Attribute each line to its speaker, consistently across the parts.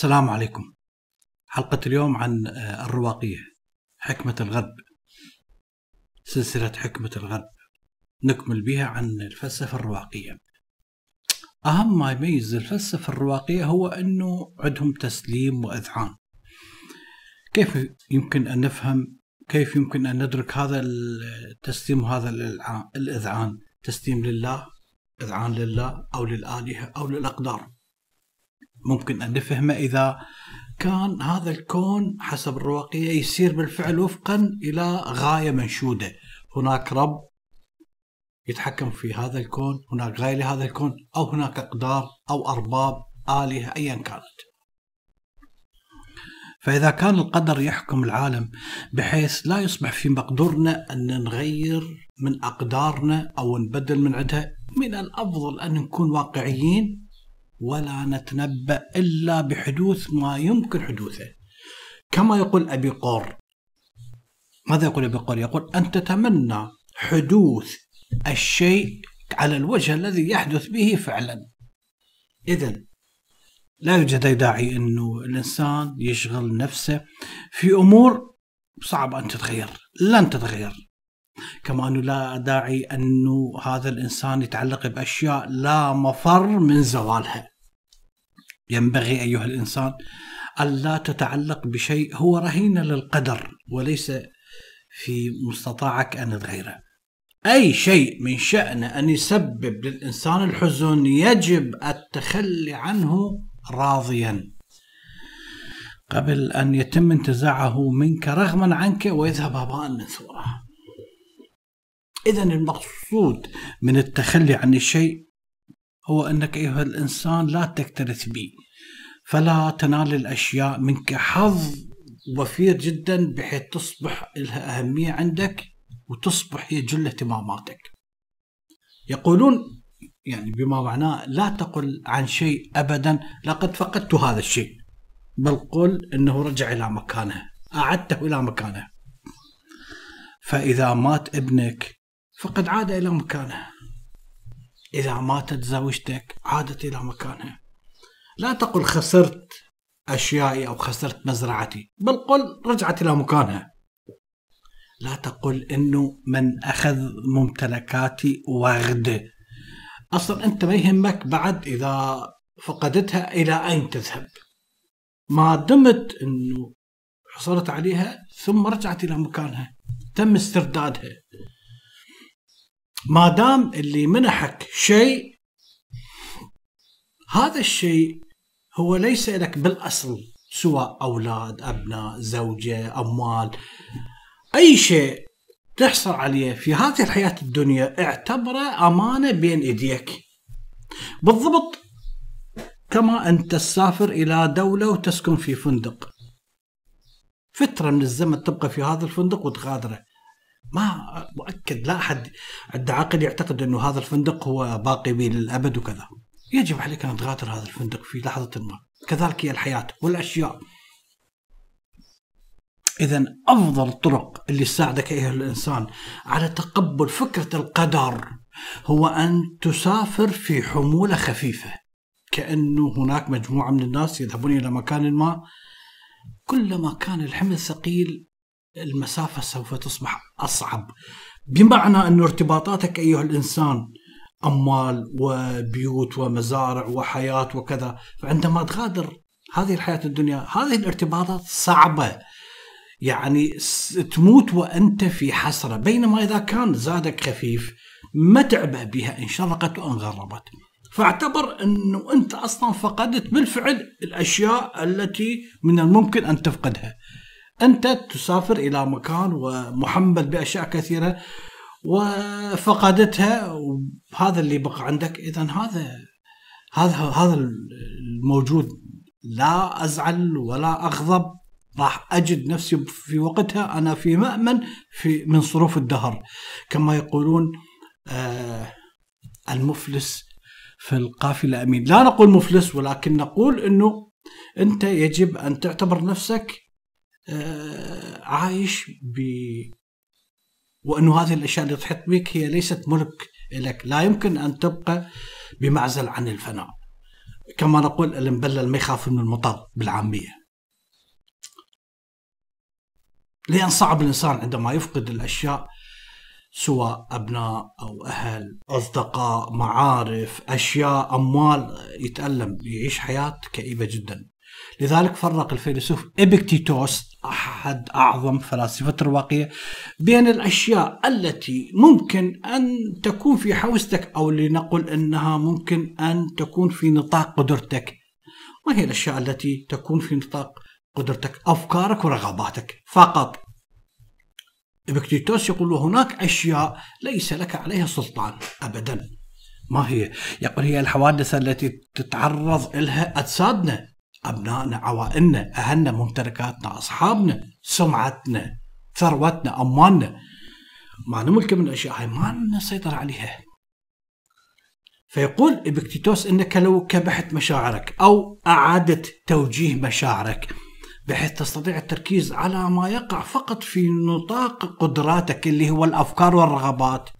Speaker 1: السلام عليكم. حلقة اليوم عن الرواقية حكمة الغرب. سلسلة حكمة الغرب. نكمل بها عن الفلسفة الرواقية. أهم ما يميز الفلسفة الرواقية هو أنه عندهم تسليم وإذعان. كيف يمكن أن نفهم؟ كيف يمكن أن ندرك هذا التسليم وهذا الإذعان؟ تسليم لله إذعان لله أو للآلهة أو للأقدار. ممكن أن نفهمه إذا كان هذا الكون حسب الرواقية يسير بالفعل وفقا إلى غاية منشودة. هناك رب يتحكم في هذا الكون هناك غاية لهذا الكون أو هناك أقدار أو أرباب آلهة أيا كانت. فإذا كان القدر يحكم العالم بحيث لا يصبح في مقدورنا أن نغير من أقدارنا أو نبدل من عندها من الأفضل أن نكون واقعيين ولا نتنبأ إلا بحدوث ما يمكن حدوثه. كما يقول أبي قور ماذا يقول أبي قور يقول أن تتمنى حدوث الشيء على الوجه الذي يحدث به فعلا. إذا لا يوجد أي داعي أنه الإنسان يشغل نفسه في أمور صعب أن تتغير لن تتغير. كما أنه لا داعي أنه هذا الإنسان يتعلق بأشياء لا مفر من زوالها. ينبغي أيها الإنسان ألا تتعلق بشيء هو رهينة للقدر وليس في مستطاعك أن تغيره. أي شيء من شأنه أن يسبب للإنسان الحزن يجب التخلي عنه راضيا. قبل أن يتم انتزاعه منك رغما عنك ويذهب هباء منثورا إذا المقصود من التخلي عن الشيء هو أنك أيها الإنسان لا تكترث به فلا تنال الأشياء منك. حظ وفير جدا بحيث تصبح لها أهمية عندك وتصبح هي جل اهتماماتك. يقولون يعني بما معناه لا تقل عن شيء أبدا لقد فقدت هذا الشيء. بل قل أنه رجع إلى مكانه أعدته إلى مكانه. فإذا مات ابنك فقد عاد إلى مكانه. إذا ماتت زوجتك عادت إلى مكانها. لا تقل خسرت أشيائي أو خسرت مزرعتي بل قل رجعت إلى مكانها. لا تقل إنه من أخذ ممتلكاتي واخده أصلا أنت ما يهمك بعد إذا فقدتها إلى أين تذهب. ما دمت إنه حصلت عليها ثم رجعت إلى مكانها. تم استردادها. ما دام اللي منحك شيء هذا الشيء هو ليس لك بالأصل سواء أولاد أبناء زوجة أموال. أي شيء تحصل عليه في هذه الحياة الدنيا اعتبره أمانة بين إيديك. بالضبط كما ان تسافر إلى دولة وتسكن في فندق. فترة من الزمن تبقى في هذا الفندق وتغادره. ما مؤكد لا أحد عنده عقل يعتقد إنه هذا الفندق هو باقي به للأبد وكذا. يجب عليك أن تغادر هذا الفندق في لحظة ما. كذلك هي الحياة والأشياء. اذا أفضل الطرق اللي تساعدك أيها الإنسان على تقبل فكرة القدر هو أن تسافر في حمولة خفيفة. كأنه هناك مجموعة من الناس يذهبون إلى مكان ما. كلما كان الحمل ثقيل المسافة سوف تصبح أصعب. بمعنى أن ارتباطاتك أيها الإنسان أموال وبيوت ومزارع وحياة وكذا فعندما تغادر هذه الحياة الدنيا هذه الارتباطات صعبة. يعني تموت وأنت في حسرة. بينما إذا كان زادك خفيف ما تعبأ بها إن شرقت وإن غربت. فاعتبر أنه أنت أصلا فقدت بالفعل الأشياء التي من الممكن أن تفقدها. أنت تسافر إلى مكان ومحمل بأشياء كثيرة وفقدتها وهذا اللي بقى عندك. إذا هذا هذا هذا الموجود. لا أزعل ولا أغضب راح أجد نفسي في وقتها. أنا في مأمن في من صروف الدهر. كما يقولون آه المفلس في القافلة أمين لا نقول مفلس ولكن نقول أنه أنت يجب أن تعتبر نفسك عايش ب وانه هذه الأشياء اللي تحط بك هي ليست ملك لك. لا يمكن أن تبقى بمعزل عن الفناء. كما نقول المبلل ما يخاف من المطر بالعامية. لأن صعب الإنسان عندما يفقد الأشياء سواء أبناء أو أهل أصدقاء معارف أشياء أموال يتألم يعيش حياة كئيبة جدا. لذلك فرق الفيلسوف إبكتيتوس أحد أعظم فلاسفة الرواقية بين الأشياء التي ممكن أن تكون في حوزتك أو لنقل أنها ممكن أن تكون في نطاق قدرتك. ما هي الأشياء التي تكون في نطاق قدرتك؟ أفكارك ورغباتك فقط. إبكتيتوس يقول هناك أشياء ليس لك عليها سلطان أبدا. ما هي؟ يقول هي الحوادث التي تتعرض لها أجسادنا. أبنائنا عوائلنا أهلنا ممتلكاتنا أصحابنا سمعتنا ثروتنا أموالنا. ما نملك من الأشياء هاي ما نسيطر عليها. فيقول إبكتيتوس إنك لو كبحت مشاعرك أو أعادت توجيه مشاعرك بحيث تستطيع التركيز على ما يقع فقط في نطاق قدراتك اللي هو الأفكار والرغبات.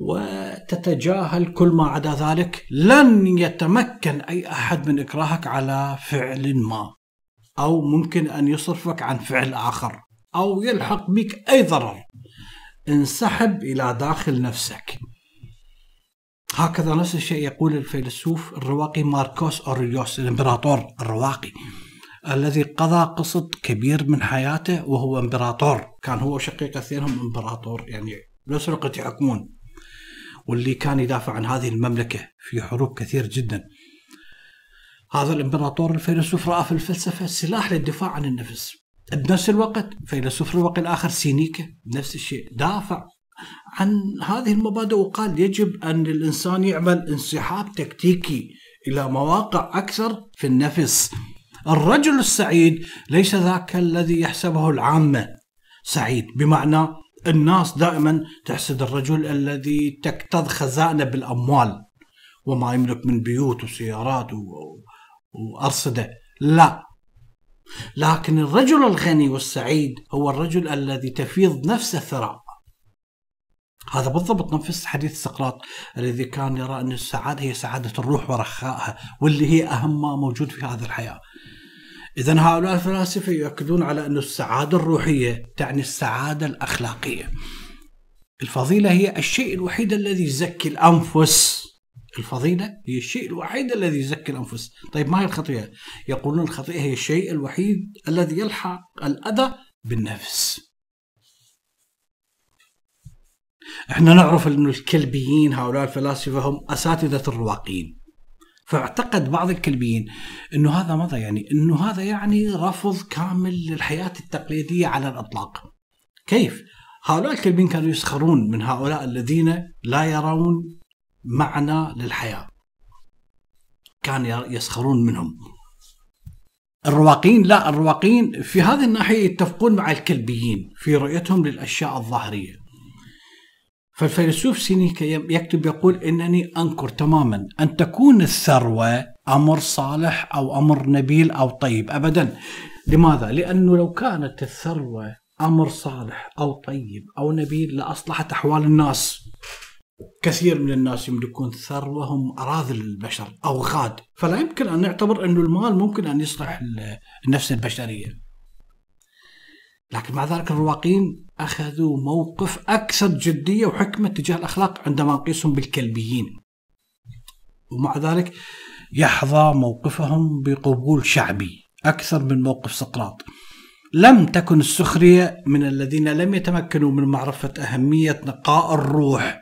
Speaker 1: وتتجاهل كل ما عدا ذلك. لن يتمكن أي أحد من إكراهك على فعل ما. أو ممكن أن يصرفك عن فعل آخر. أو يلحق بك أي ضرر. انسحب إلى داخل نفسك. هكذا نفس الشيء يقول الفيلسوف الرواقي ماركوس أوريوس الإمبراطور الرواقي الذي قضى قسط كبير من حياته وهو إمبراطور. كان هو وشقيقه اثنينهم إمبراطور يعني بنفس الوقت يحكمون. واللي كان يدافع عن هذه المملكة في حروب كثير جدا. هذا الإمبراطور الفيلسوف رأى في الفلسفة سلاح للدفاع عن النفس. بنفس الوقت فيلسوف الرواقي الآخر سينيكا نفس الشيء دافع عن هذه المبادئ وقال يجب أن الإنسان يعمل انسحاب تكتيكي إلى مواقع أكثر في النفس. الرجل السعيد ليس ذاك الذي يحسبه العامة. سعيد بمعنى الناس دائما تحسد الرجل الذي تكتظ خزائنه بالأموال وما يملك من بيوت وسيارات وأرصدة. لا. لكن الرجل الغني والسعيد هو الرجل الذي تفيض نفسه ثراء. هذا بالضبط نفس حديث سقراط الذي كان يرى أن السعادة هي سعادة الروح ورخائها واللي هي أهم ما موجود في هذه الحياة. إذا هؤلاء الفلاسفة يؤكدون على أن السعادة الروحية تعني السعادة الأخلاقية. الفضيلة هي الشيء الوحيد الذي يزكي الأنفس. الفضيلة هي الشيء الوحيد الذي يزكي الأنفس. طيب ما هي الخطيئة؟ يقولون الخطيئة هي الشيء الوحيد الذي يلحق الأذى بالنفس. إحنا نعرف أن الكلبيين هؤلاء الفلاسفة هم أساتذة الرواقيين فاعتقد بعض الكلبيين إنه هذا ماذا يعني؟ إنه هذا يعني رفض كامل للحياة التقليدية على الإطلاق. كيف؟ هؤلاء الكلبيين كانوا يسخرون من هؤلاء الذين لا يرون معنى للحياة. كان يسخرون منهم. الرواقين لا الرواقين في هذه الناحية يتفقون مع الكلبيين في رؤيتهم للأشياء الظاهرية. فالفيلسوف سينيكا يكتب يقول إنني أنكر تماما أن تكون الثروة أمر صالح أو أمر نبيل أو طيب ابدا. لماذا؟ لأنه لو كانت الثروة أمر صالح أو طيب أو نبيل لأصلحت أحوال الناس. كثير من الناس يملكون ثروه هم اراذل البشر أو غاد. فلا يمكن أن نعتبر انه المال ممكن أن يصلح النفس البشرية. لكن مع ذلك الرواقيين أخذوا موقف أكثر جدية وحكمة تجاه الأخلاق عندما نقيسهم بالكلبيين. ومع ذلك يحظى موقفهم بقبول شعبي أكثر من موقف سقراط. لم تكن السخرية من الذين لم يتمكنوا من معرفة أهمية نقاء الروح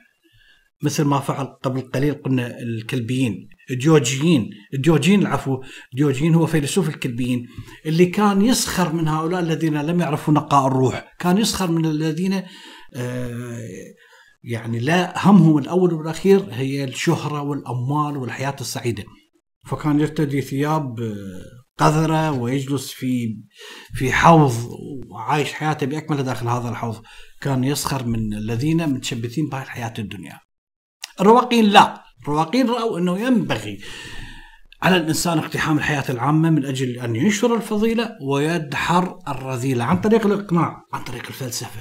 Speaker 1: مثل ما فعل قبل قليل قلنا الكلبيين الجيوجيين الجيوجيين العفو الجيوجيين هو فيلسوف الكلبيين اللي كان يسخر من هؤلاء الذين لم يعرفوا نقاء الروح كان يسخر من الذين آه، يعني لا همهم الأول والأخير هي الشهرة والأموال والحياة السعيدة. فكان يرتدي ثياب آه، قذرة ويجلس في في حوض وعايش حياته بأكملها داخل هذا الحوض. كان يسخر من الذين متشبثين بهذه الحياة الدنيا. الرواقين لا. الرواقين رأوا أنه ينبغي على الإنسان اقتحام الحياة العامة من أجل أن ينشر الفضيلة ويدحر الرذيلة عن طريق الإقناع عن طريق الفلسفة.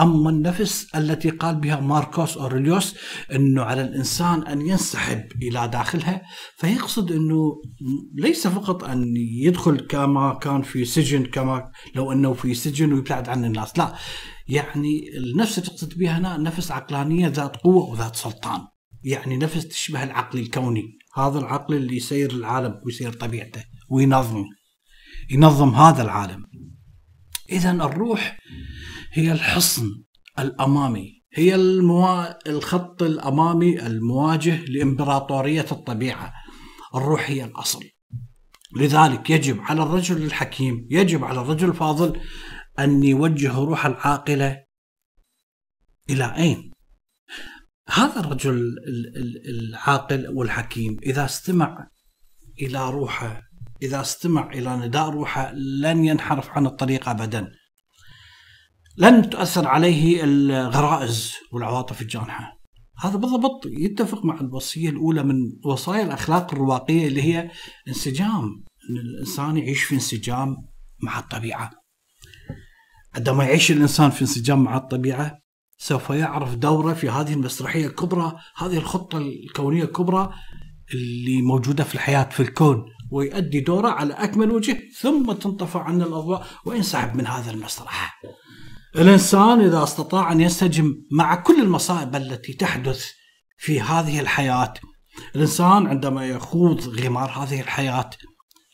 Speaker 1: أما النفس التي قال بها ماركوس أوريليوس أنه على الإنسان أن ينسحب إلى داخلها فيقصد أنه ليس فقط أن يدخل كما كان في سجن كما لو أنه في سجن ويبتعد عن الناس لا. يعني النفس تقصد بها هنا نفس عقلانية ذات قوة وذات سلطان. يعني نفس تشبه العقل الكوني. هذا العقل اللي يسير العالم ويسير طبيعته وينظم ينظم هذا العالم. إذا الروح هي الحصن الأمامي هي الموا... الخط الأمامي المواجه لإمبراطورية الطبيعة الروح هي الأصل لذلك يجب على الرجل الحكيم يجب على الرجل الفاضل أن يوجه روح العاقلة إلى أين؟ هذا الرجل العاقل والحكيم إذا استمع إلى روحه إذا استمع إلى نداء روحه لن ينحرف عن الطريق أبدا لن تؤثر عليه الغرائز والعواطف الجانحة. هذا بالضبط يتفق مع الوصية الأولى من وصايا الأخلاق الرواقية اللي هي انسجام أن الإنسان يعيش في انسجام مع الطبيعة. عندما يعيش الإنسان في انسجام مع الطبيعة سوف يعرف دوره في هذه المسرحية الكبرى هذه الخطة الكونية الكبرى اللي موجودة في الحياة في الكون ويؤدي دوره على أكمل وجه ثم تنطفى عنه الأضواء وينسحب من هذا المسرح. الإنسان إذا استطاع أن ينسجم مع كل المصائب التي تحدث في هذه الحياة الإنسان عندما يخوض غمار هذه الحياة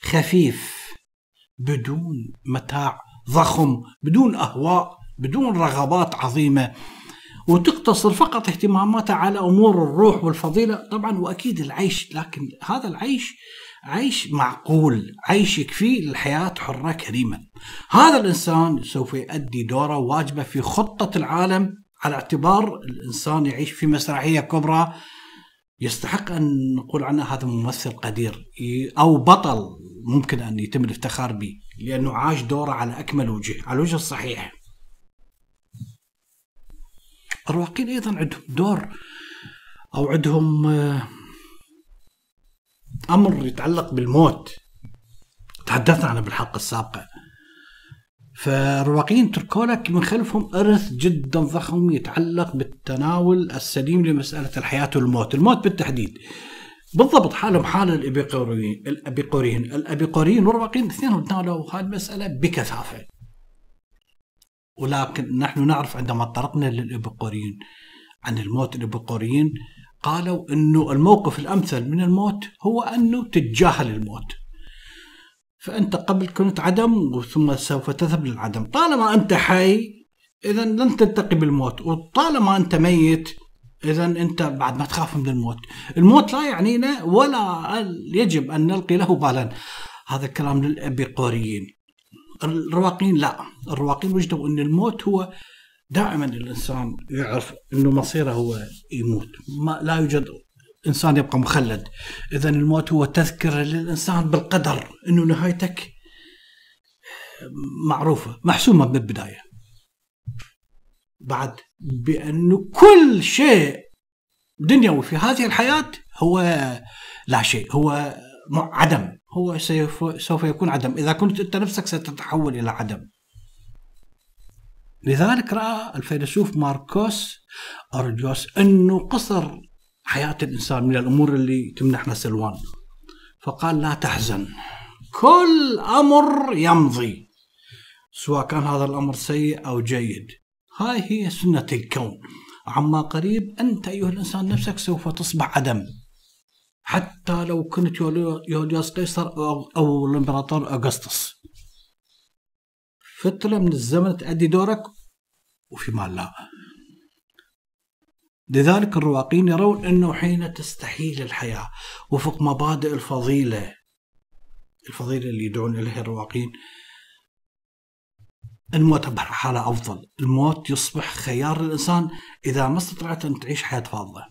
Speaker 1: خفيف بدون متاع ضخم بدون أهواء بدون رغبات عظيمة وتقتصر فقط اهتماماتها على أمور الروح والفضيلة طبعا وأكيد العيش لكن هذا العيش عيش معقول عيش يكفي للحياة حرة كريمة. هذا الإنسان سوف يؤدي دوره واجبة في خطة العالم على اعتبار الإنسان يعيش في مسرحية كبرى. يستحق أن نقول عنه هذا ممثل قدير أو بطل ممكن أن يتم الافتخار به لأنه عاش دوره على أكمل وجه على الوجه الصحيح. الرواقين أيضا عندهم دور أو عندهم آه، أمر يتعلق بالموت تحدثنا عنه بالحلقة السابقة فالرواقيين تركوا لك من خلفهم إرث جدا ضخم يتعلق بالتناول السليم لمسألة الحياة والموت، الموت بالتحديد. بالضبط حالهم حال الابيقوريين الأبيقوريين، الأبيقوريين والرواقيين الاثنين تناولوا هذه المسألة بكثافة. ولكن نحن نعرف عندما طرقنا للإبقوريين عن الموت الإبقوريين قالوا أنه الموقف الأمثل من الموت هو أنه تتجاهل الموت فأنت قبل كنت عدم ثم سوف تذهب للعدم. طالما أنت حي إذا لن تلتقي بالموت. وطالما أنت ميت إذا أنت بعد ما تخاف من الموت. الموت لا يعنينا ولا يجب أن نلقي له بالا. هذا الكلام للإبيقوريين الرواقين لا. الرواقين وجدوا أن الموت هو دائما الإنسان يعرف أنه مصيره هو يموت. ما لا يوجد إنسان يبقى مخلد. إذا الموت هو تذكرة للإنسان بالقدر أنه نهايتك معروفة محسومة من البداية بعد بأنه كل شيء دنيوي في هذه الحياة هو لا شيء هو عدم. هو سوف يكون عدم. إذا كنت أنت نفسك ستتحول إلى عدم. لذلك رأى الفيلسوف ماركوس أرجوس أنه قصر حياة الإنسان من الأمور اللي تمنحنا سلوان. فقال لا تحزن كل أمر يمضي سواء كان هذا الأمر سيء أو جيد. هاي هي سنة الكون. عما قريب أنت أيها الإنسان نفسك سوف تصبح عدم حتى لو كنت يوليوس قيصر أو الإمبراطور أغسطس. فترة من الزمن تأدي دورك وفي مال لا. لذلك الرواقين يرون أنه حين تستحيل الحياة وفق مبادئ الفضيلة الفضيلة اللي يدعون إليها الرواقين الموت حالة أفضل. الموت يصبح خيار للإنسان إذا ما استطعت أن تعيش حياة فاضلة.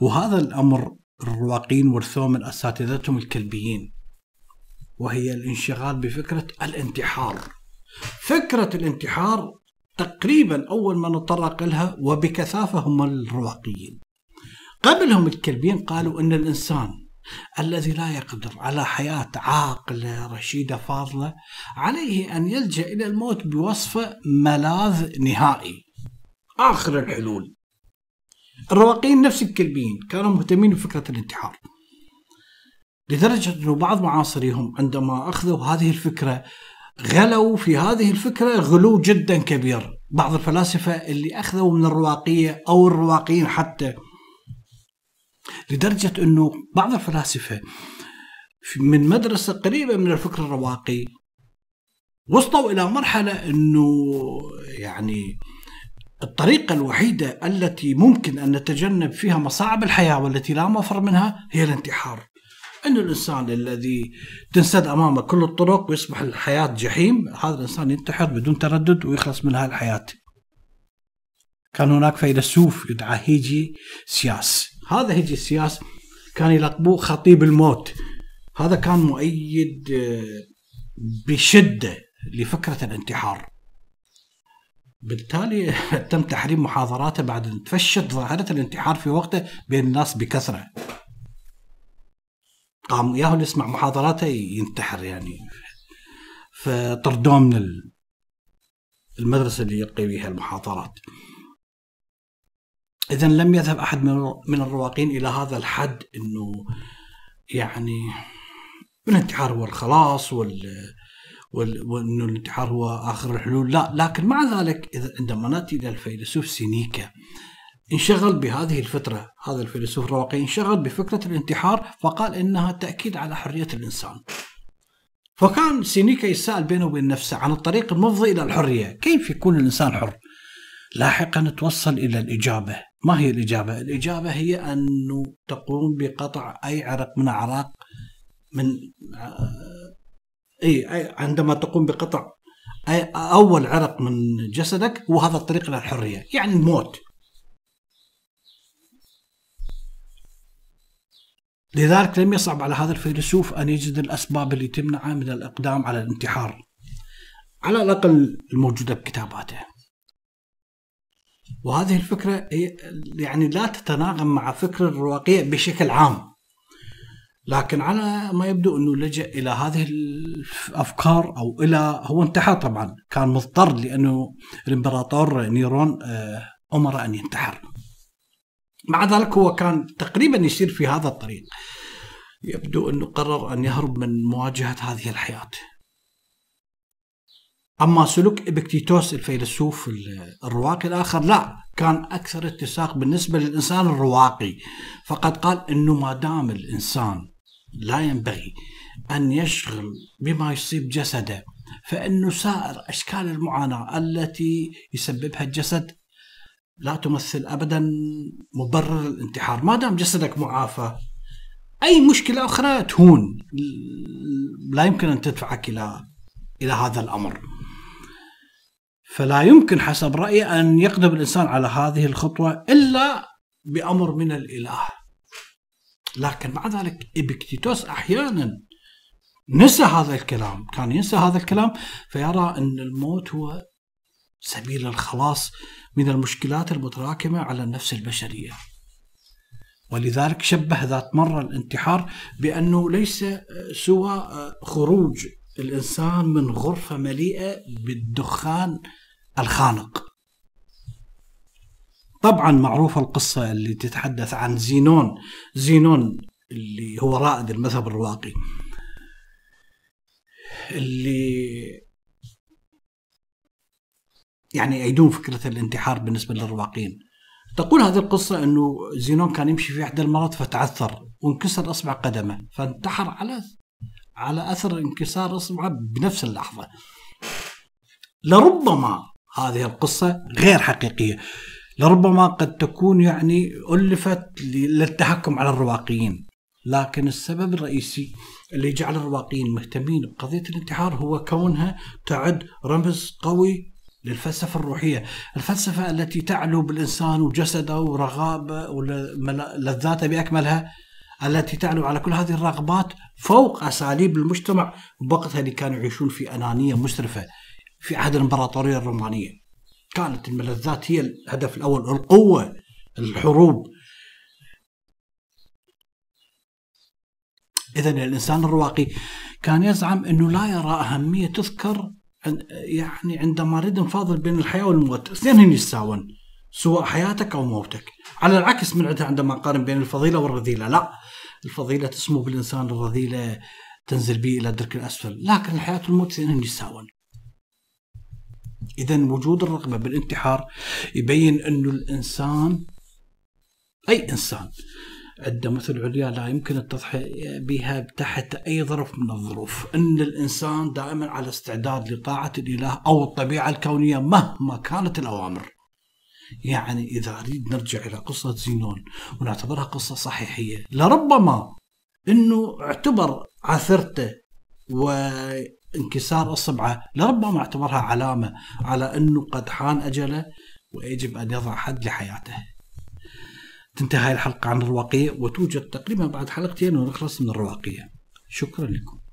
Speaker 1: وهذا الأمر الرواقين ورثوه من أساتذتهم الكلبيين وهي الانشغال بفكرة الانتحار. فكرة الانتحار تقريبا أول ما نتطرق لها وبكثافة هم الرواقيين. قبلهم الكلبيين قالوا أن الإنسان الذي لا يقدر على حياة عاقلة رشيدة فاضلة عليه أن يلجأ إلى الموت بوصفه ملاذ نهائي. آخر الحلول. الرواقيين نفس الكلبيين كانوا مهتمين بفكرة الانتحار. لدرجة أنه بعض معاصريهم عندما أخذوا هذه الفكرة غلوا في هذه الفكرة غلو جدا كبير. بعض الفلاسفة اللي أخذوا من الرواقية أو الرواقيين حتى. لدرجة أنه بعض الفلاسفة من مدرسة قريبة من الفكر الرواقي وصلوا إلى مرحلة أنه يعني الطريقة الوحيدة التي ممكن أن نتجنب فيها مصاعب الحياة والتي لا مفر منها هي الانتحار. أن الإنسان الذي تنسد أمامه كل الطرق ويصبح الحياة جحيم هذا الإنسان ينتحر بدون تردد ويخلص من هذه الحياة. كان هناك فيلسوف يدعى هيجي سياس. هذا هيجي سياس كان يلقبوه خطيب الموت. هذا كان مؤيد آه، بشدة لفكرة الانتحار. بالتالي تم تحريم محاضراته بعد أن تفشت ظاهرة الانتحار في وقته بين الناس بكثرة. قام اللي يسمع محاضراته ينتحر يعني. فطردوه من المدرسة اللي يلقي بها المحاضرات. إذا لم يذهب أحد من الرواقين إلى هذا الحد أنه يعني الانتحار هو الخلاص وال وإنه الانتحار هو آخر الحلول. لا لكن مع ذلك إذا عندما نأتي إلى الفيلسوف سينيكا انشغل بهذه الفترة هذا الفيلسوف الرواقي انشغل بفكرة الانتحار فقال إنها تأكيد على حرية الإنسان. فكان سينيكا يسأل بينه وبين نفسه عن الطريق المفضي إلى الحرية كيف يكون الإنسان حر؟ لاحقا توصل إلى الإجابة. ما هي الإجابة؟ الإجابة هي انه تقوم بقطع أي عرق من أعراق من إي عندما تقوم بقطع أي أول عرق من جسدك هو هذا الطريق إلى الحرية يعني الموت. لذلك لم يصعب على هذا الفيلسوف أن يجد الأسباب اللي تمنعه من الإقدام على الانتحار على الأقل الموجودة بكتاباته. وهذه الفكرة يعني لا تتناغم مع فكر الرواقية بشكل عام. لكن على ما يبدو أنه لجأ إلى هذه الأفكار أو إلى هو انتحر طبعا كان مضطر لأنه الإمبراطور نيرون آه، أمر أن ينتحر. مع ذلك هو كان تقريبا يسير في هذا الطريق. يبدو أنه قرر أن يهرب من مواجهة هذه الحياة. أما سلوك إبكتيتوس الفيلسوف الرواقي الآخر لا كان أكثر اتساق بالنسبة للإنسان الرواقي. فقد قال إنه ما دام الإنسان لا ينبغي أن يشغل بما يصيب جسده فإنه سائر أشكال المعاناة التي يسببها الجسد لا تمثل أبدا مبرر الانتحار ما دام جسدك معافى أي مشكلة أخرى تهون. لا يمكن أن تدفعك إلى إلى هذا الأمر. فلا يمكن حسب رأيي أن يقدم الإنسان على هذه الخطوة إلا بأمر من الإله. لكن مع ذلك إبكتيتوس أحيانا نسى هذا الكلام. كان ينسى هذا الكلام فيرى أن الموت هو سبيل الخلاص من المشكلات المتراكمة على النفس البشرية. ولذلك شبه ذات مرة الانتحار بأنه ليس سوى خروج الإنسان من غرفة مليئة بالدخان الخانق. طبعا معروفة القصة اللي تتحدث عن زينون زينون اللي هو رائد المذهب الرواقي اللي يعني يعيدون فكرة الانتحار بالنسبة للرواقين. تقول هذه القصة أنه زينون كان يمشي في إحدى المرات فتعثر وانكسر إصبع قدمه فانتحر على على أثر انكسار إصبعه بنفس اللحظة. لربما هذه القصة غير حقيقية. لربما قد تكون يعني ألفت للتحكم على الرواقيين. لكن السبب الرئيسي اللي جعل الرواقيين مهتمين بقضية الانتحار هو كونها تعد رمز قوي للفلسفة الروحية. الفلسفة التي تعلو بالإنسان وجسده ورغابه ولذاته بأكملها التي تعلو على كل هذه الرغبات فوق أساليب المجتمع بوقتها اللي كانوا يعيشون في أنانية مسرفة في عهد الإمبراطورية الرومانية. كانت الملذات هي الهدف الأول القوة الحروب. إذا الإنسان الرواقي كان يزعم أنه لا يرى أهمية تذكر يعني عندما يريد نفاضل بين الحياة والموت اثنين يتساوون سواء حياتك أو موتك. على العكس من عندها عندما نقارن بين الفضيلة والرذيلة. لا الفضيلة تسمو بالإنسان الرذيلة تنزل به إلى الدرك الأسفل. لكن الحياة والموت اثنين يتساوون. إذا وجود الرغبة بالانتحار يبين أنه الإنسان أي إنسان عنده مثل عليا لا يمكن التضحية بها تحت أي ظرف من الظروف أن الإنسان دائما على استعداد لطاعة الإله أو الطبيعة الكونية مهما كانت الأوامر يعني إذا أريد نرجع إلى قصة زينون ونعتبرها قصة صحيحية لربما أنه اعتبر عثرته وانكسار اصبعه لربما اعتبرها علامة على إنه قد حان أجله ويجب أن يضع حد لحياته. تنتهي الحلقة عن الرواقية وتوجد تقريبا بعد حلقتين ونخلص من الرواقية. شكرا لكم.